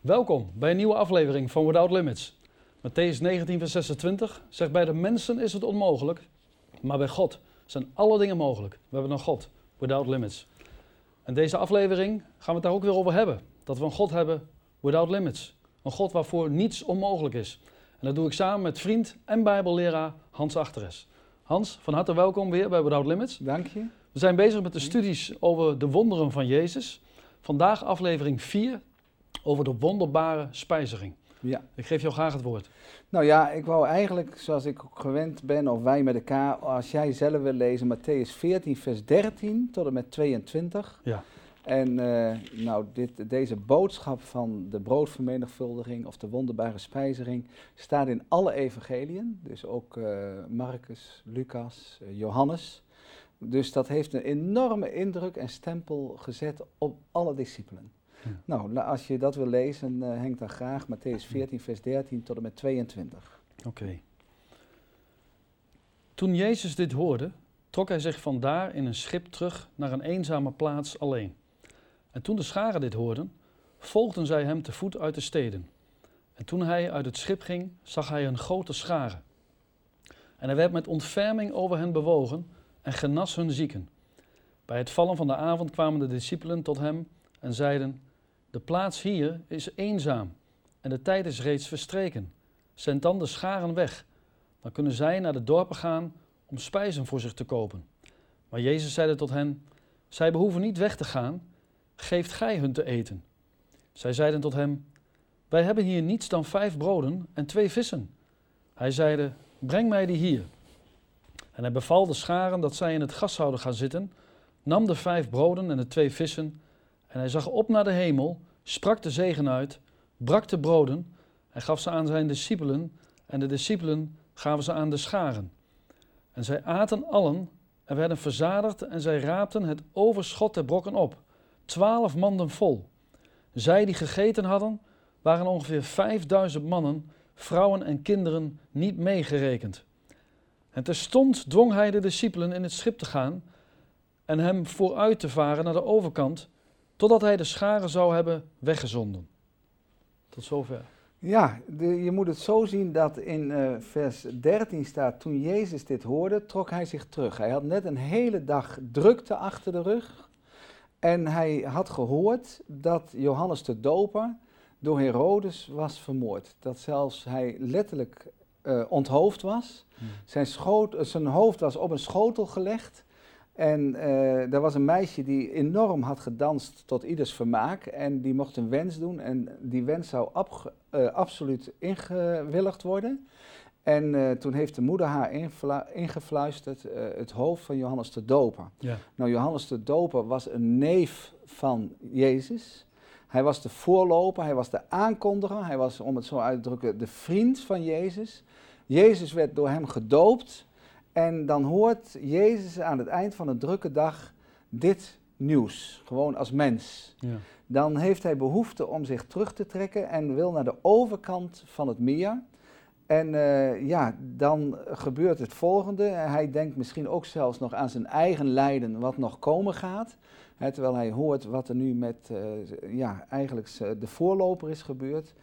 Welkom bij een nieuwe aflevering van Without Limits. Matthäus 19, vers 26 zegt: Bij de mensen is het onmogelijk, maar bij God zijn alle dingen mogelijk. We hebben een God, Without Limits. En deze aflevering gaan we het daar ook weer over hebben. Dat we een God hebben, Without Limits. Een God waarvoor niets onmogelijk is. En dat doe ik samen met vriend en Bijbelleraar Hans Achteres. Hans, van harte welkom weer bij Without Limits. Dank je. We zijn bezig met de studies over de wonderen van Jezus. Vandaag aflevering 4 over de wonderbare spijziging. Ja. Ik geef jou graag het woord. Nou ja, ik wou eigenlijk, zoals ik ook gewend ben, of wij met elkaar, als jij zelf wil lezen, Matthäus 14, vers 13 tot en met 22. Ja. En eh, nou, dit, deze boodschap van de broodvermenigvuldiging of de wonderbare spijziging staat in alle evangeliën. Dus ook uh, Marcus, Lucas, uh, Johannes. Dus dat heeft een enorme indruk en stempel gezet op alle discipelen. Ja. Nou, als je dat wil lezen, uh, Henk dan graag Matthäus 14, vers 13 tot en met 22. Oké. Okay. Toen Jezus dit hoorde, trok hij zich vandaar in een schip terug naar een eenzame plaats alleen. En toen de scharen dit hoorden, volgden zij hem te voet uit de steden. En toen hij uit het schip ging, zag hij een grote schare. En hij werd met ontferming over hen bewogen en genas hun zieken. Bij het vallen van de avond kwamen de discipelen tot hem en zeiden: De plaats hier is eenzaam en de tijd is reeds verstreken. Zend dan de scharen weg. Dan kunnen zij naar de dorpen gaan om spijzen voor zich te kopen. Maar Jezus zeide tot hen: Zij behoeven niet weg te gaan, geeft gij hun te eten. Zij zeiden tot hem: Wij hebben hier niets dan vijf broden en twee vissen. Hij zeide: Breng mij die hier. En hij beval de scharen dat zij in het gas zouden gaan zitten, nam de vijf broden en de twee vissen, en hij zag op naar de hemel, sprak de zegen uit, brak de broden en gaf ze aan zijn discipelen, en de discipelen gaven ze aan de scharen. En zij aten allen en werden verzadigd, en zij raapten het overschot der brokken op, twaalf manden vol. Zij die gegeten hadden, waren ongeveer vijfduizend mannen, vrouwen en kinderen niet meegerekend. En terstond dwong hij de discipelen in het schip te gaan en hem vooruit te varen naar de overkant, totdat hij de scharen zou hebben weggezonden. Tot zover. Ja, de, je moet het zo zien dat in uh, vers 13 staat, toen Jezus dit hoorde, trok hij zich terug. Hij had net een hele dag drukte achter de rug en hij had gehoord dat Johannes de Doper door Herodes was vermoord. Dat zelfs hij letterlijk uh, onthoofd was. Hmm. Zijn, schoot, uh, zijn hoofd was op een schotel gelegd. En uh, er was een meisje die enorm had gedanst tot ieders vermaak. En die mocht een wens doen. En die wens zou ab, absoluut ingewilligd worden. En toen heeft de moeder haar ingefluisterd het hoofd van Johannes de Doper. Ja. Nou, Johannes de Doper was een neef van Jezus. Hij was de voorloper, hij was de aankondiger, hij was, om het zo uit te drukken, de vriend van Jezus. Jezus werd door hem gedoopt en dan hoort Jezus aan het eind van een drukke dag dit nieuws, gewoon als mens. Ja. Dan heeft hij behoefte om zich terug te trekken en wil naar de overkant van het meer. En uh, ja, dan gebeurt het volgende. Hij denkt misschien ook zelfs nog aan zijn eigen lijden wat nog komen gaat. Terwijl hij hoort wat er nu met uh, ja, eigenlijk de voorloper is gebeurd.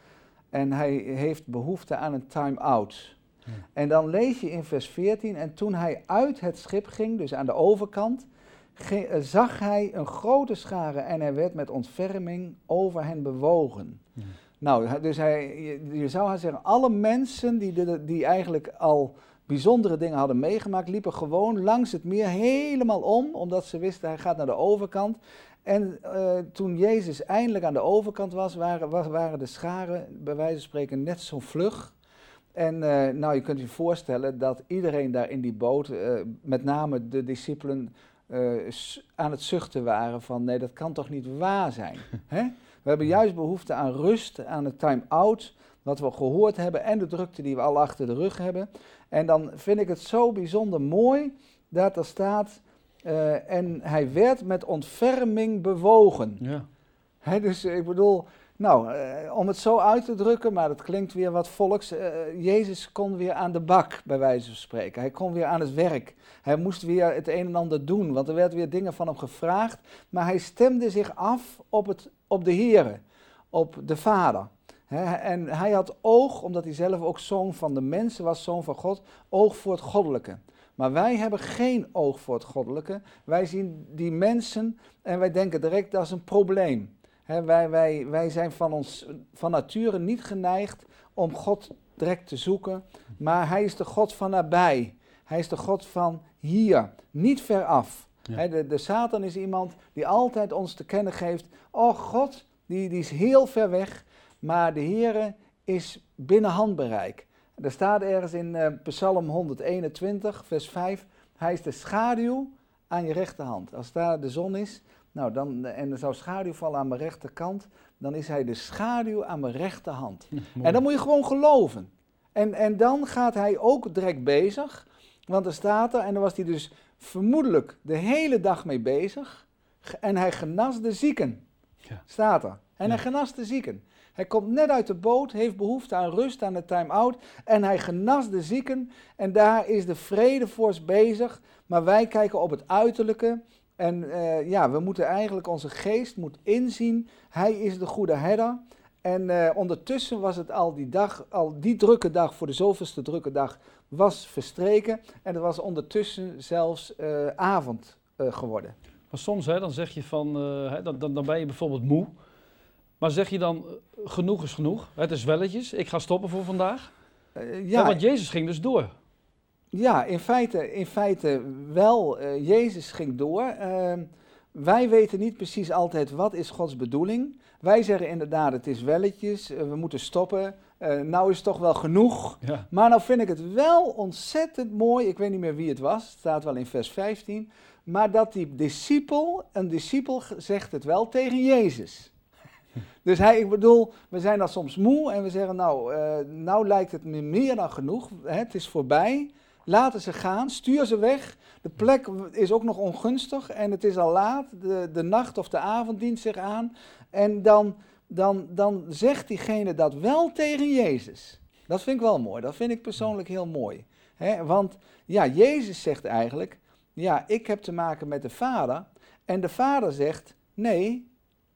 En hij heeft behoefte aan een time-out. Ja. En dan lees je in vers 14, en toen hij uit het schip ging, dus aan de overkant, ging, uh, zag hij een grote schare en hij werd met ontferming over hen bewogen. Ja. Nou, dus hij, je, je zou haar zeggen, alle mensen die, de, die eigenlijk al bijzondere dingen hadden meegemaakt, liepen gewoon langs het meer helemaal om, omdat ze wisten hij gaat naar de overkant. En uh, toen Jezus eindelijk aan de overkant was, waren, waren de scharen bij wijze van spreken net zo vlug. En uh, nou, je kunt je voorstellen dat iedereen daar in die boot, uh, met name de discipelen, aan het zuchten waren van nee, dat kan toch niet waar zijn. Hè? We hebben juist behoefte aan rust, aan het time-out, wat we gehoord hebben en de drukte die we al achter de rug hebben. En dan vind ik het zo bijzonder mooi dat er staat, en hij werd met ontferming bewogen. Ja. He, dus ik bedoel, nou, uh, om het zo uit te drukken, maar dat klinkt weer wat volks. Uh, Jezus kon weer aan de bak, bij wijze van spreken. Hij kon weer aan het werk. Hij moest weer het een en ander doen, want er werd weer dingen van hem gevraagd. Maar hij stemde zich af op, het, op de Here. op de Vader. En hij had oog, omdat hij zelf ook zoon van de mensen was, zoon van God, oog voor het goddelijke. Maar wij hebben geen oog voor het goddelijke. Wij zien die mensen en wij denken direct dat is een probleem. Wij, wij, wij zijn van, ons, van nature niet geneigd om God direct te zoeken, maar hij is de God van nabij. Hij is de God van hier, niet ver af. Ja. De, de Satan is iemand die altijd ons te kennen geeft, oh God, die, die is heel ver weg, maar de Heere is binnen handbereik. Er staat ergens in eh, Psalm 121, vers 5, hij is de schaduw aan je rechterhand. Als daar de zon is, nou dan, en er zou schaduw vallen aan mijn rechterkant, dan is hij de schaduw aan mijn rechterhand. En dat moet je gewoon geloven. En, en dan gaat hij ook direct bezig, want er staat er, en dan was hij dus vermoedelijk de hele dag mee bezig, en hij genas de zieken. Ja. Staat er. En Ja. hij genas de zieken. Hij komt net uit de boot, heeft behoefte aan rust, aan de time-out. En hij genas de zieken. En daar is de vredevorst bezig. Maar wij kijken op het uiterlijke. En eh, ja, we moeten eigenlijk, onze geest moet inzien. Hij is de goede herder. En eh, ondertussen was het al die dag, al die drukke dag, voor de zoveelste drukke dag, was verstreken. En het was ondertussen zelfs eh, avond geworden. Maar soms hè, dan zeg je van, hè, dan, dan, dan ben je bijvoorbeeld moe. Maar zeg je dan, genoeg is genoeg. Het is welletjes, ik ga stoppen voor vandaag. Ja. want Jezus ging dus door. Ja, in feite, in feite wel. Eh, Jezus ging door. Ehm, wij weten niet precies altijd wat is Gods bedoeling. Wij zeggen inderdaad, het is welletjes, eh, we moeten stoppen. Eh, nou is het toch wel genoeg. Ja. Maar nou vind ik het wel ontzettend mooi, ik weet niet meer wie het was, het staat wel in vers 15, maar dat die discipel, een discipel zegt het wel tegen Jezus. Dus hij, ik bedoel, we zijn dan soms moe en we zeggen, nou, nou lijkt het me meer dan genoeg, hè, het is voorbij, laten ze gaan, stuur ze weg. De plek is ook nog ongunstig en het is al laat, de, de nacht of de avond dient zich aan. En dan, dan, dan zegt diegene dat wel tegen Jezus. Dat vind ik wel mooi, dat vind ik persoonlijk heel mooi. Want ja, Jezus zegt eigenlijk, ja, ik heb te maken met de Vader. En de Vader zegt, nee,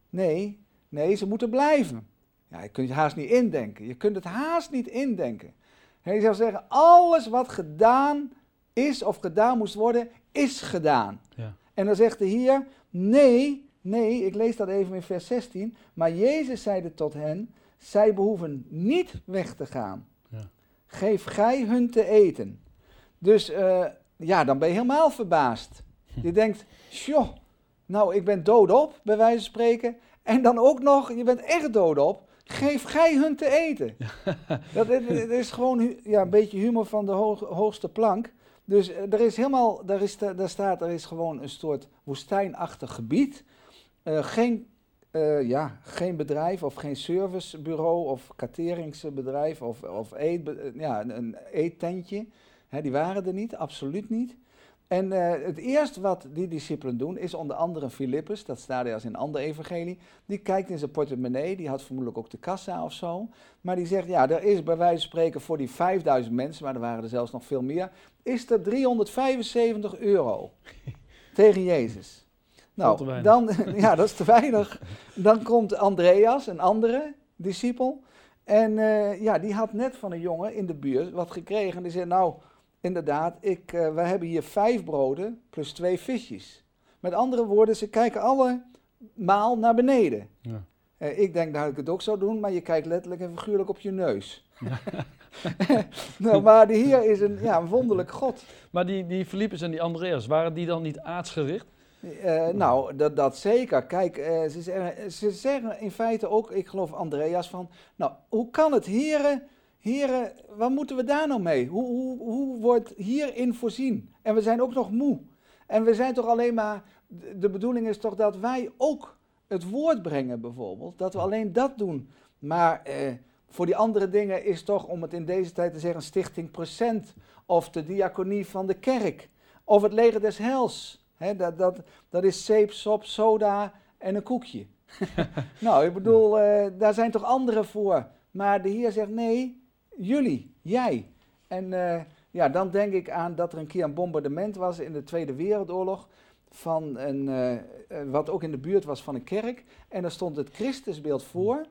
nee, nee, ze moeten blijven. Ja, je kunt het haast niet indenken. Je kunt het haast niet indenken. Hij zou zeggen, alles wat gedaan is of gedaan moest worden, is gedaan. Ja. En dan zegt de Heer, nee, nee, ik lees dat even in vers 16. Maar Jezus zeide tot hen, zij behoeven niet weg te gaan. Ja. Geef gij hun te eten. Dus eh, ja, dan ben je helemaal verbaasd. Je denkt, joh, nou ik ben doodop, bij wijze van spreken. En dan ook nog, je bent echt doodop. Geef gij hun te eten. Dat, is- dat is gewoon ja, een beetje humor van de hoog- hoogste plank. Dus eh, er is helemaal, daar, is, daar staat, er is gewoon een soort woestijnachtig gebied. Eh, geen, eh, ja, geen bedrijf of geen servicebureau of cateringsbedrijf of, of eet, ja, een- een eettentje. Hè, die waren er niet, absoluut niet. En eh, het eerste wat die discipelen doen, is onder andere Filippus, dat staat er als in een ander evangelie, die kijkt in zijn portemonnee, die had vermoedelijk ook de kassa of zo, maar die zegt, ja, er is bij wijze van spreken voor die 5000 mensen, maar er waren er zelfs nog veel meer, is er 375 euro tegen Jezus. Nou, dan, ja, dat is te weinig. Dan komt Andreas, een andere discipel, en eh, ja, die had net van een jongen in de buurt wat gekregen, en die zei, nou, inderdaad, ik, we hebben hier vijf broden plus twee visjes. Met andere woorden, ze kijken allemaal naar beneden. Ja. Eh, ik denk dat ik het ook zou doen, maar je kijkt letterlijk en figuurlijk op je neus. nou, maar de Heer is een, ja, een wonderlijk God. Maar die, die Filippus en die Andreas, waren die dan niet aardsgericht? Eh, nou, dat, dat zeker. Kijk, ze, zeggen, ze zeggen in feite ook, ik geloof Andreas, van, nou, hoe kan het, heren, heren, wat moeten we daar nou mee? Hoe, hoe, hoe wordt hierin voorzien? En we zijn ook nog moe. En we zijn toch alleen maar, de bedoeling is toch dat wij ook het woord brengen bijvoorbeeld, dat we alleen dat doen. Maar eh, voor die andere dingen is toch, om het in deze tijd te zeggen, Stichting Procent, of de diaconie van de kerk, of het leger des hels. Dat, dat, dat is zeep, sop, soda en een koekje. nou, ik bedoel, eh, daar zijn toch anderen voor. Maar de Heer zegt, nee, jullie, jij. En eh, ja, dan denk ik aan dat er een keer een bombardement was in de Tweede Wereldoorlog. van een, eh, eh, wat ook in de buurt was van een kerk. En daar stond het Christusbeeld voor.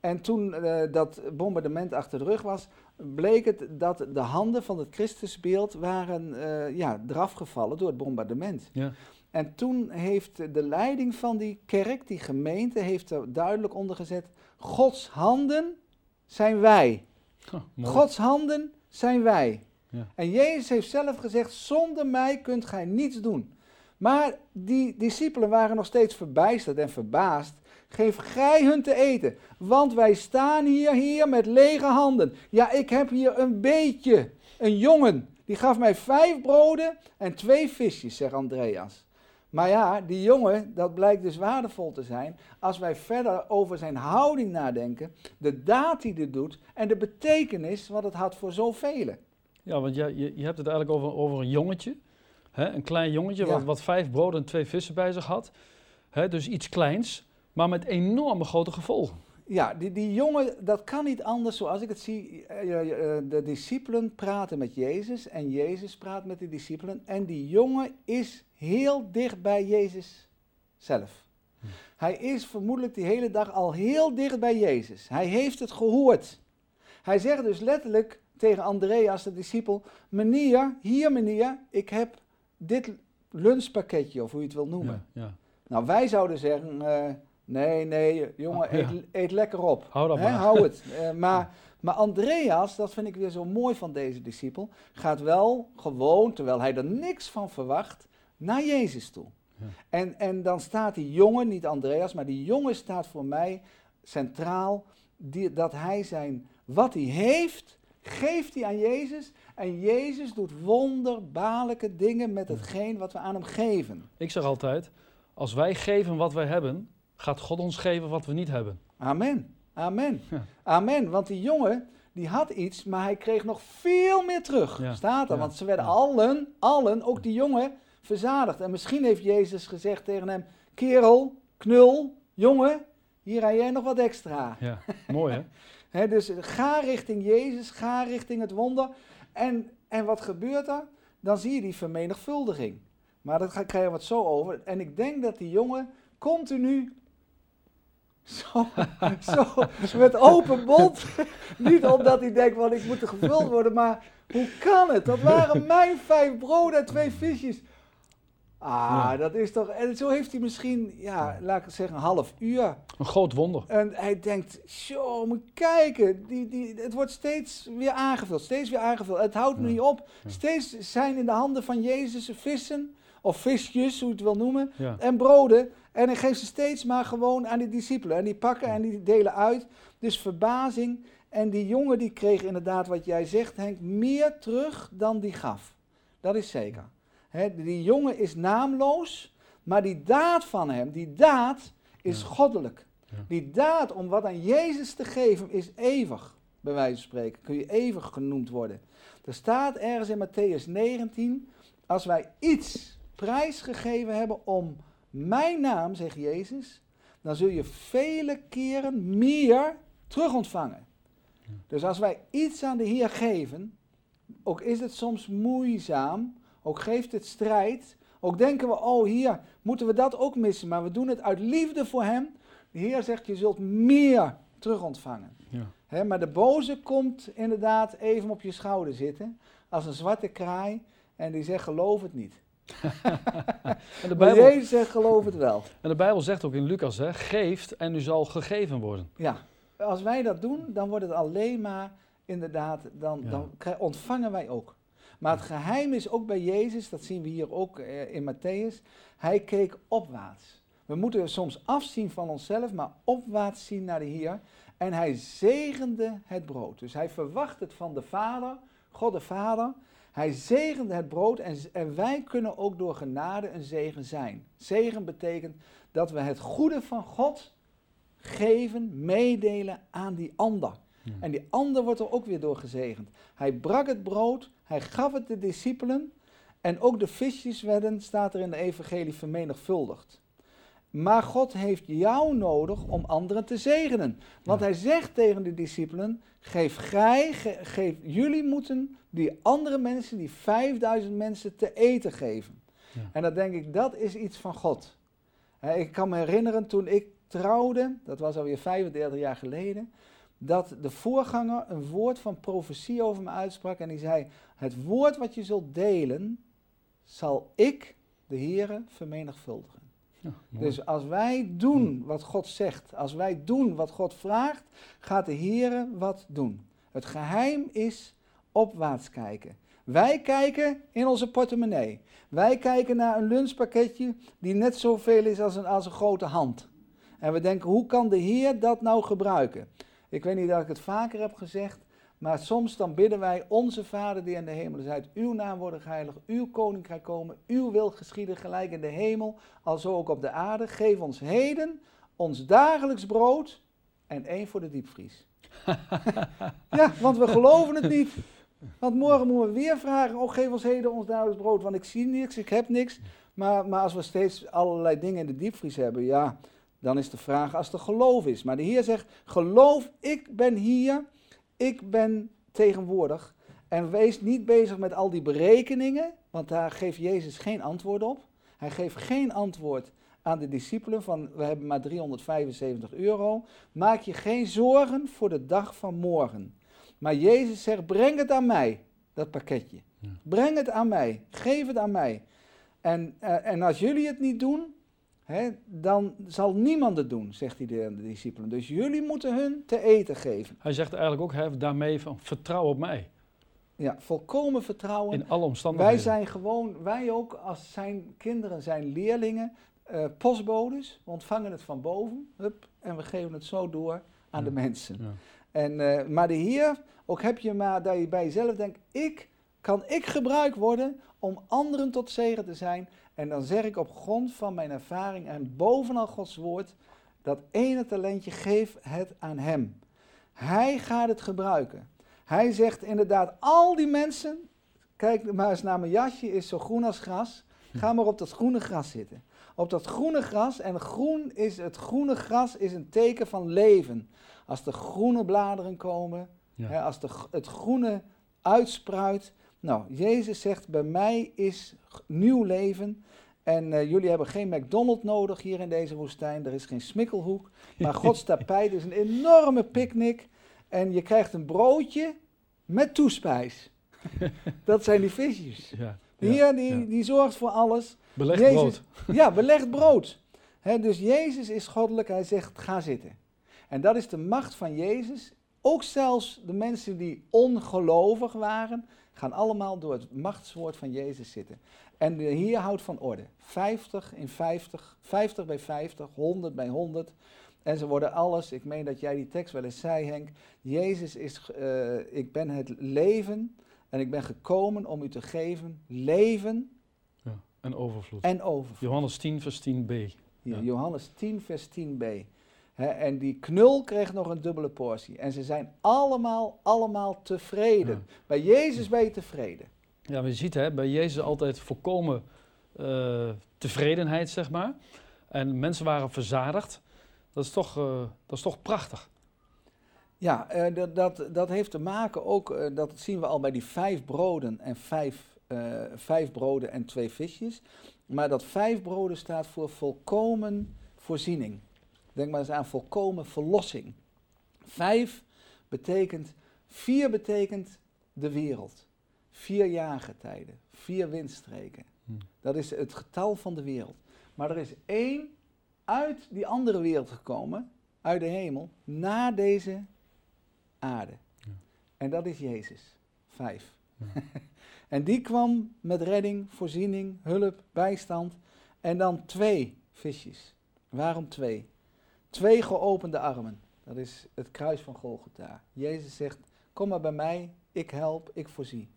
En toen dat bombardement achter de rug was, bleek het dat de handen van het Christusbeeld waren ja, eraf gevallen door het bombardement. Ja. En toen heeft de leiding van die kerk, die gemeente, heeft er duidelijk onder gezet: Gods handen zijn wij. Oh. Gods handen zijn wij. Ja. En Jezus heeft zelf gezegd: zonder mij kunt gij niets doen. Maar die discipelen waren nog steeds verbijsterd en verbaasd. Geef gij hun te eten, want wij staan hier, hier met lege handen. Ja, ik heb hier een beetje, een jongen, die gaf mij vijf broden en twee visjes, zegt Andreas. Maar ja, die jongen, dat blijkt dus waardevol te zijn als wij verder over zijn houding nadenken, de daad die dit doet en de betekenis wat het had voor zoveel. Ja, want je, je, je hebt het eigenlijk over, over een jongetje. Hè? Een klein jongetje Ja. wat, wat vijf broden en twee vissen bij zich had. Hè? Dus iets kleins, maar met enorme grote gevolgen. Ja, die, die jongen, dat kan niet anders zoals ik het zie. eh, eh, De discipelen praten met Jezus en Jezus praat met de discipelen. En die jongen is heel dicht bij Jezus zelf. Hm. Hij is vermoedelijk die hele dag al heel dicht bij Jezus. Hij heeft het gehoord. Hij zegt dus letterlijk tegen Andreas, de discipel: Meneer, hier meneer, ik heb dit lunchpakketje, of hoe je het wil noemen. Ja, ja. Nou, wij zouden zeggen: eh, nee, nee, jongen, Oh, ja. eet, eet lekker op. Hou dat maar. hou het. Eh, maar, maar Andreas, dat vind ik weer zo mooi van deze discipel, gaat wel gewoon, terwijl hij er niks van verwacht, naar Jezus toe. Ja. En, en dan staat die jongen, niet Andreas, maar die jongen staat voor mij centraal, die, dat hij zijn, wat hij heeft, geeft hij aan Jezus. En Jezus doet wonderbaarlijke dingen met hetgeen wat we aan hem geven. Ik zeg altijd, als wij geven wat wij hebben, gaat God ons geven wat we niet hebben. Amen. Amen. Ja. Amen. Want die jongen, die had iets, maar hij kreeg nog veel meer terug. Ja. Staat er. Want ze werden allen, allen, ook die jongen, verzadigd. En misschien heeft Jezus gezegd tegen hem: Kerel, knul, jongen, hier heb jij nog wat extra. Ja, mooi hè? Dus ga richting Jezus, ga richting het wonder. En, en wat gebeurt er? Dan zie je die vermenigvuldiging. Maar daar ga- krijgen we het zo over. En ik denk dat die jongen continu zo, zo met open mond. Niet omdat hij denkt van ik moet er gevuld worden, maar hoe kan het? Dat waren mijn vijf broden en twee visjes. Ah, Ja. dat is toch. En zo heeft hij misschien, ja, laat ik zeggen, een half uur. Een groot wonder. En hij denkt, zo, moet kijken, die, die, het wordt steeds weer aangevuld, steeds weer aangevuld. Het houdt Ja. niet op. Ja. Steeds zijn in de handen van Jezus vissen, of visjes, hoe je het wil noemen, Ja. en broden. En hij geeft ze steeds maar gewoon aan die discipelen. En die pakken en die delen uit. Dus verbazing. En die jongen die kreeg inderdaad, wat jij zegt Henk, meer terug dan die gaf. Dat is zeker. Die jongen is naamloos, maar die daad van hem, die daad is Ja. goddelijk. Ja. Die daad om wat aan Jezus te geven is eeuwig, bij wijze van spreken. Kun je eeuwig genoemd worden. Er staat ergens in Matthäus 19, als wij iets prijsgegeven hebben om mijn naam, zegt Jezus, dan zul je vele keren meer terug ontvangen. Dus als wij iets aan de Heer geven, ook is het soms moeizaam, ook geeft het strijd, ook denken we, oh hier moeten we dat ook missen, maar we doen het uit liefde voor Hem. De Heer zegt, je zult meer terug ontvangen. Ja. Maar de boze komt inderdaad even op je schouder zitten, als een zwarte kraai, en die zegt, geloof het niet. En de, Maar Bijbel, Jezus zegt, geloof het wel. en de Bijbel zegt ook in Lucas, hè, geeft en u zal gegeven worden. Ja, als wij dat doen, dan wordt het alleen maar inderdaad, dan, Ja. dan ontvangen wij ook. Maar het geheim is ook bij Jezus, dat zien we hier ook eh, in Matthäus, hij keek opwaarts. We moeten soms afzien van onszelf, maar opwaarts zien naar de Heer. En hij zegende het brood. Dus hij verwacht het van de Vader, God de Vader. Hij zegende het brood en, wij kunnen ook door genade een zegen zijn. Zegen betekent dat we het goede van God geven, meedelen aan die ander. Ja. En die ander wordt er ook weer door gezegend. Hij brak het brood, hij gaf het de discipelen en ook de visjes werden, staat er in de evangelie, vermenigvuldigd. Maar God heeft jou nodig om anderen te zegenen. Want Ja. hij zegt tegen de discipelen, geef gij, ge- geef, jullie moeten die andere mensen, die 5000 mensen, te eten geven. Ja. En dan denk ik, dat is iets van God. Ik kan me herinneren toen ik trouwde, dat was alweer 35 jaar geleden, dat de voorganger een woord van profetie over me uitsprak en die zei, het woord wat je zult delen, zal ik, de Heere, vermenigvuldigen. Dus als wij doen wat God zegt, als wij doen wat God vraagt, gaat de Heere wat doen. Het geheim is opwaarts kijken. Wij kijken in onze portemonnee. Wij kijken naar een lunchpakketje die net zoveel is als een, als een grote hand. En we denken, hoe kan de Heer dat nou gebruiken? Ik weet niet dat ik het vaker heb gezegd, maar soms dan bidden wij, onze Vader die in de hemel zijt, uw naam worden geheiligd, uw koninkrijk komen, uw wil geschieden gelijk in de hemel, alzo ook op de aarde. Geef ons heden ons dagelijks brood en één voor de diepvries. ja, want we geloven het niet. Want morgen moeten we weer vragen, oh geef ons heden ons dagelijks brood, want ik zie niks, ik heb niks. Maar, maar als we steeds allerlei dingen in de diepvries hebben, ja, dan is de vraag als er geloof is. Maar de Heer zegt, geloof, ik ben hier, ik ben tegenwoordig. En wees niet bezig met al die berekeningen, want daar geeft Jezus geen antwoord op. Hij geeft geen antwoord aan de discipelen van, we hebben maar 375 euro. Maak je geen zorgen voor de dag van morgen. Maar Jezus zegt, breng het aan mij, dat pakketje. Ja. Breng het aan mij, geef het aan mij. En, eh, en als jullie het niet doen, dan zal niemand het doen, zegt hij de, de discipelen. Dus jullie moeten hun te eten geven. Hij zegt eigenlijk ook hè, daarmee van vertrouw op mij. Ja, volkomen vertrouwen. In alle omstandigheden. Wij zijn gewoon, wij ook als zijn kinderen zijn leerlingen, eh, postbodes. We ontvangen het van boven, hup, en we geven het zo door aan Ja. de mensen. Ja. En, eh, maar de Heer, ook heb je maar dat je bij jezelf denkt, ik, kan ik gebruikt worden om anderen tot zegen te zijn? En dan zeg ik op grond van mijn ervaring en bovenal Gods woord, dat ene talentje, geef het aan Hem. Hij gaat het gebruiken. Hij zegt inderdaad, al die mensen, kijk maar eens naar mijn jasje, is zo groen als gras. Ga maar op dat groene gras zitten. Op dat groene gras, en groen is, het groene gras is een teken van leven. Als de groene bladeren komen, Ja. hè, als de, het groene uitspruit. Nou, Jezus zegt, bij mij is nieuw leven. En eh, jullie hebben geen McDonald's nodig hier in deze woestijn. Er is geen smikkelhoek. Maar Gods tapijt is een enorme picknick. En je krijgt een broodje met toespijs. Dat zijn die visjes. Ja. Ja. Heer die, Ja. die zorgt voor alles. Belegd Jezus- brood. Ja, belegd brood. Dus Jezus is goddelijk. Hij zegt, ga zitten. En dat is de macht van Jezus. Ook zelfs de mensen die ongelovig waren, gaan allemaal door het machtswoord van Jezus zitten. En de Heer houdt van orde. 50 in 50, 50 bij 50, 100 bij 100. En ze worden alles, ik meen dat jij die tekst wel eens zei Henk, Jezus is, eh, ik ben het leven en ik ben gekomen om u te geven leven Ja. En overvloed. en overvloed. Johannes 10, vers 10b. Hier, Ja. Johannes 10, vers 10b. En die knul kreeg nog een dubbele portie. En ze zijn allemaal, allemaal tevreden. Ja. Bij Jezus ben je tevreden. Ja, maar je ziet hè, bij Jezus altijd volkomen eh, tevredenheid, zeg maar. En mensen waren verzadigd. Dat is toch, eh, dat is toch prachtig. Ja, eh, dat, dat, dat heeft te maken ook, dat zien we al bij die vijf broden en vijf, vijf broden en twee visjes. Maar dat vijf broden staat voor volkomen voorziening. Denk maar eens aan volkomen verlossing. Vijf betekent, vier betekent de wereld. Vier jaargetijden, vier windstreken. Hm. Dat is het getal van de wereld. Maar er is één uit die andere wereld gekomen, uit de hemel, naar deze aarde. Ja. En dat is Jezus. Vijf. Ja. en die kwam met redding, voorziening, hulp, bijstand. En dan twee visjes. Waarom twee? Twee geopende armen. Dat is het kruis van Golgotha. Jezus zegt, kom maar bij mij, ik help, ik voorzie.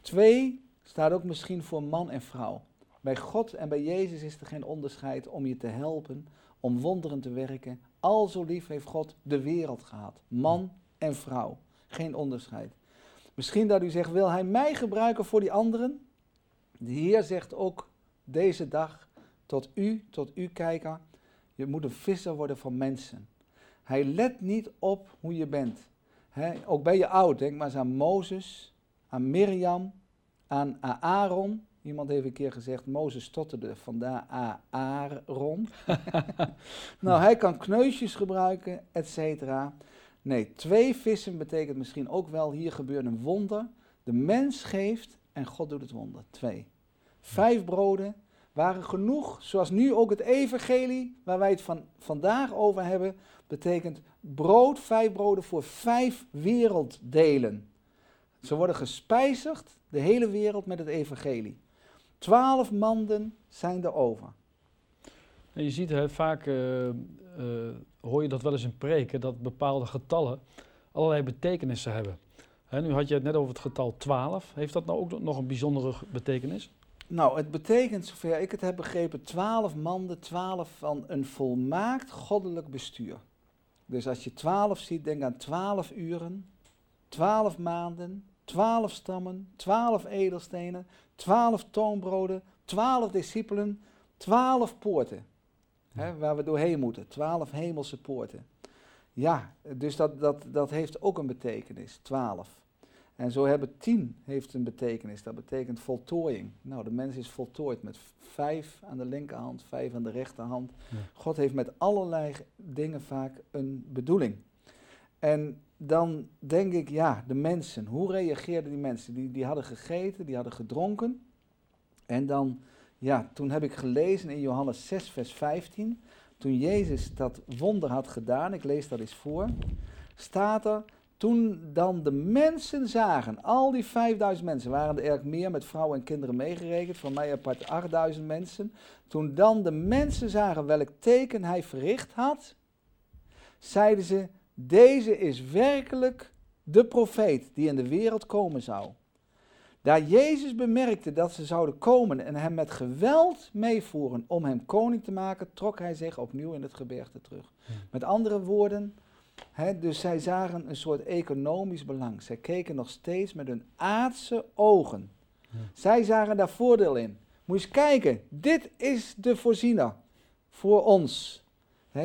Twee staat ook misschien voor man en vrouw. Bij God en bij Jezus is er geen onderscheid om je te helpen, om wonderen te werken. Al zo lief heeft God de wereld gehad. Man en vrouw. Geen onderscheid. Misschien dat u zegt, wil hij mij gebruiken voor die anderen? De Heer zegt ook deze dag tot u, tot u kijker, je moet een visser worden van mensen. Hij let niet op hoe je bent. Ook ben je oud, denk maar eens aan Mozes, aan Mirjam, aan Aaron. Iemand heeft een keer gezegd, Mozes stotterde, vandaar Aaron. nou, hij kan kneusjes gebruiken, et cetera. Nee, twee vissen betekent misschien ook wel, hier gebeurt een wonder. De mens geeft en God doet het wonder. Twee. Vijf broden waren genoeg, zoals nu ook het evangelie, waar wij het van, vandaag over hebben, betekent brood, vijf broden voor vijf werelddelen. Ze worden gespijzigd, de hele wereld, met het evangelie. Twaalf manden zijn er over. En je ziet vaak, uh, uh, hoor je dat wel eens in preken, dat bepaalde getallen allerlei betekenissen hebben. Hè, nu had je het net over het getal 12. Heeft dat nou ook nog een bijzondere betekenis? Nou, het betekent, zover ik het heb begrepen, twaalf manden, twaalf van een volmaakt goddelijk bestuur. Dus als je twaalf ziet, denk aan twaalf uren, twaalf maanden, twaalf stammen, twaalf edelstenen, twaalf toonbroden, twaalf discipelen, twaalf poorten. Hè, waar we doorheen moeten, twaalf hemelse poorten. Ja, dus dat, dat, dat heeft ook een betekenis, twaalf. En zo hebben tien heeft een betekenis. Dat betekent voltooiing. Nou, de mens is voltooid met vijf aan de linkerhand, vijf aan de rechterhand. God heeft met allerlei dingen vaak een bedoeling. En dan denk ik, ja, de mensen. Hoe reageerden die mensen? Die, die hadden gegeten, die hadden gedronken. En dan, ja, toen heb ik gelezen in Johannes 6, vers 15. Toen Jezus dat wonder had gedaan, ik lees dat eens voor, staat er toen dan de mensen zagen, al die 5000 mensen, waren er erg meer met vrouwen en kinderen meegerekend, van mij apart 8000 mensen. Toen dan de mensen zagen welk teken hij verricht had, zeiden ze, deze is werkelijk de profeet die in de wereld komen zou. Daar Jezus bemerkte dat ze zouden komen en hem met geweld meevoeren om hem koning te maken, trok hij zich opnieuw in het gebergte terug. Met andere woorden, dus zij zagen een soort economisch belang. Zij keken nog steeds met hun aardse ogen. Zij zagen daar voordeel in. Moet je eens kijken, dit is de voorziener voor ons.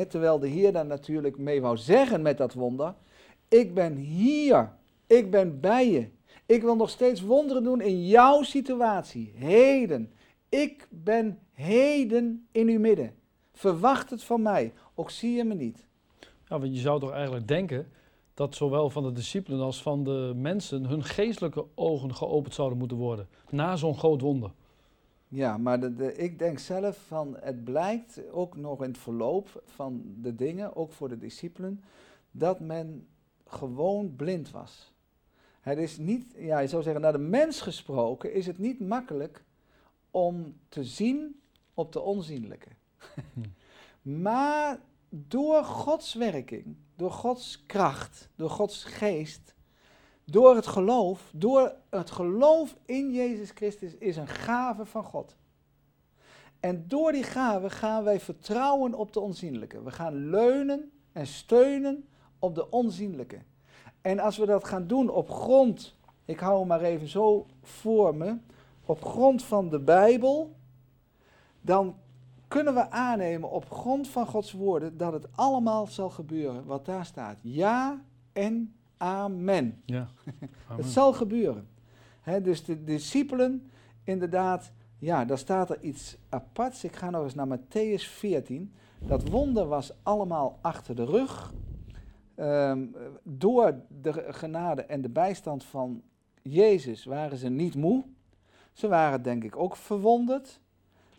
terwijl de Heer daar natuurlijk mee wou zeggen met dat wonder. Ik ben hier, ik ben bij je. Ik wil nog steeds wonderen doen in jouw situatie, heden. Ik ben heden in uw midden. Verwacht het van mij, ook zie je me niet. Ja, want je zou toch eigenlijk denken dat zowel van de discipelen als van de mensen hun geestelijke ogen geopend zouden moeten worden na zo'n groot wonder. Ja, maar de, de, ik denk zelf van het blijkt ook nog in het verloop van de dingen, ook voor de discipelen, dat men gewoon blind was. Het is niet, ja, je zou zeggen, naar de mens gesproken is het niet makkelijk om te zien op de onzienlijke. Hm. maar door Gods werking, door Gods kracht, door Gods geest, door het geloof, door het geloof in Jezus Christus is een gave van God. En door die gave gaan wij vertrouwen op de onzienlijke. We gaan leunen en steunen op de onzienlijke. En als we dat gaan doen op grond, ik hou hem maar even zo voor me, op grond van de Bijbel, dan kunnen we aannemen op grond van Gods woorden dat het allemaal zal gebeuren wat daar staat. Ja en amen. Ja. het zal gebeuren. dus de discipelen, inderdaad, ja, daar staat er iets aparts. Ik ga nog eens naar Matthäus 14. Dat wonder was allemaal achter de rug. Ehm, door de genade en de bijstand van Jezus waren ze niet moe. Ze waren denk ik ook verwonderd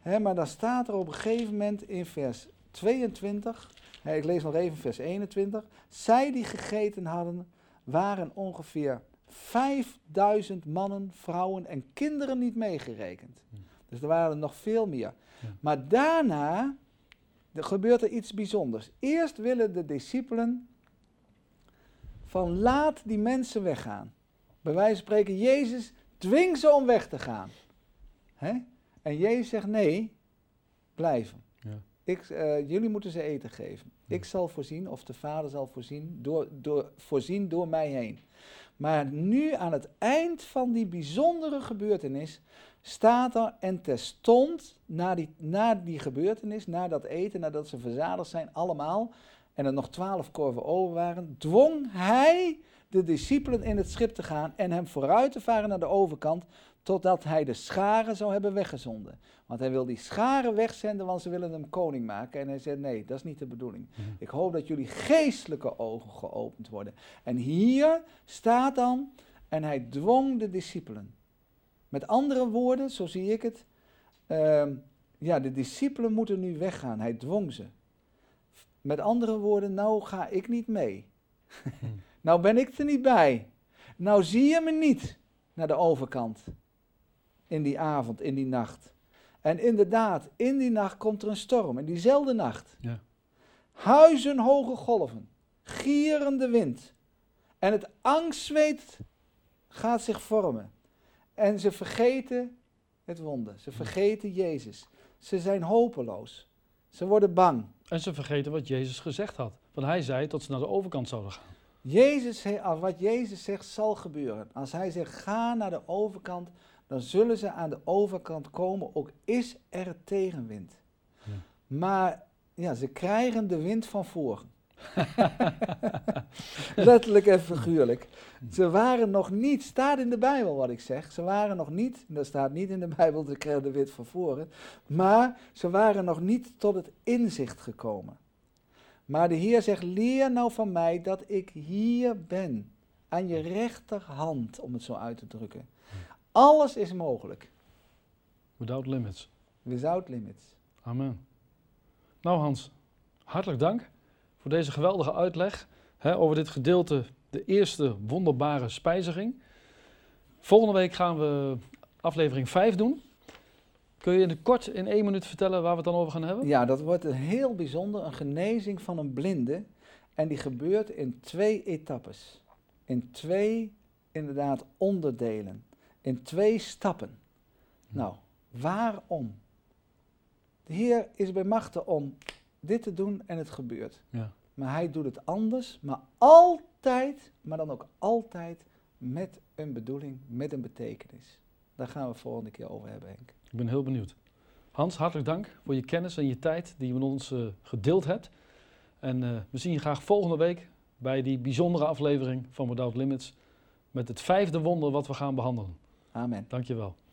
maar dan staat er op een gegeven moment in vers 22, ik lees nog even vers 21. Zij die gegeten hadden, waren ongeveer 5000 mannen, vrouwen en kinderen niet meegerekend. Dus er waren er nog veel meer. Maar daarna er gebeurt er iets bijzonders. Eerst willen de discipelen van laat die mensen weggaan. Bij wijze van spreken, Jezus dwing ze om weg te gaan. He? En Jezus zegt nee, blijven. Ja. Ik, uh, jullie moeten ze eten geven. Ik zal voorzien, of de Vader zal voorzien, door, door, voorzien door mij heen. Maar nu aan het eind van die bijzondere gebeurtenis staat er en terstond na die, na die gebeurtenis, na dat eten, nadat ze verzadigd zijn, allemaal, en er nog twaalf korven over waren, dwong hij de discipelen in het schip te gaan en hem vooruit te varen naar de overkant, totdat hij de scharen zou hebben weggezonden. Want hij wil die scharen wegzenden, want ze willen hem koning maken. En hij zei, nee, dat is niet de bedoeling. Mhm. Ik hoop dat jullie geestelijke ogen geopend worden. En hier staat dan, en hij dwong de discipelen. Met andere woorden, zo zie ik het, ehm, ja, de discipelen moeten nu weggaan. Hij dwong ze. Met andere woorden, nou ga ik niet mee. Nou ben ik er niet bij. Nou zie je me niet naar de overkant. In die avond, in die nacht. En inderdaad, in die nacht komt er een storm. In diezelfde nacht. Ja. Huizenhoge golven. Gierende wind. En het angstzweet gaat zich vormen. En ze vergeten het wonder. Ze vergeten Jezus. Ze zijn hopeloos. Ze worden bang. En ze vergeten wat Jezus gezegd had. Want hij zei dat ze naar de overkant zouden gaan. Jezus, als wat Jezus zegt zal gebeuren. Als hij zegt ga naar de overkant, dan zullen ze aan de overkant komen, ook is er tegenwind. Ja. Maar ja, ze krijgen de wind van voren. Letterlijk en figuurlijk. Ze waren nog niet, staat in de Bijbel wat ik zeg, ze waren nog niet, dat staat niet in de Bijbel, ze kregen de wind van voren, maar ze waren nog niet tot het inzicht gekomen. Maar de Heer zegt, leer nou van mij dat ik hier ben, aan je rechterhand, om het zo uit te drukken. Alles is mogelijk, Without limits. without limits. Amen. Nou Hans, hartelijk dank voor deze geweldige uitleg hè, over dit gedeelte, de eerste wonderbare spijziging. Volgende week gaan we aflevering 5 doen. Kun je in het kort in één minuut vertellen waar we het dan over gaan hebben? Ja, dat wordt een heel bijzonder, een genezing van een blinde. En die gebeurt in twee etappes. In twee, inderdaad, onderdelen. In twee stappen. Nou, waarom? De Heer is bij machten om dit te doen en het gebeurt. Ja. Maar hij doet het anders, maar altijd, maar dan ook altijd met een bedoeling, met een betekenis. Daar gaan we het volgende keer over hebben, Henk. Ik ben heel benieuwd. Hans, hartelijk dank voor je kennis en je tijd die je met ons eh, gedeeld hebt. En eh, we zien je graag volgende week bij die bijzondere aflevering van Without Limits met het vijfde wonder wat we gaan behandelen. Amen. Dankjewel.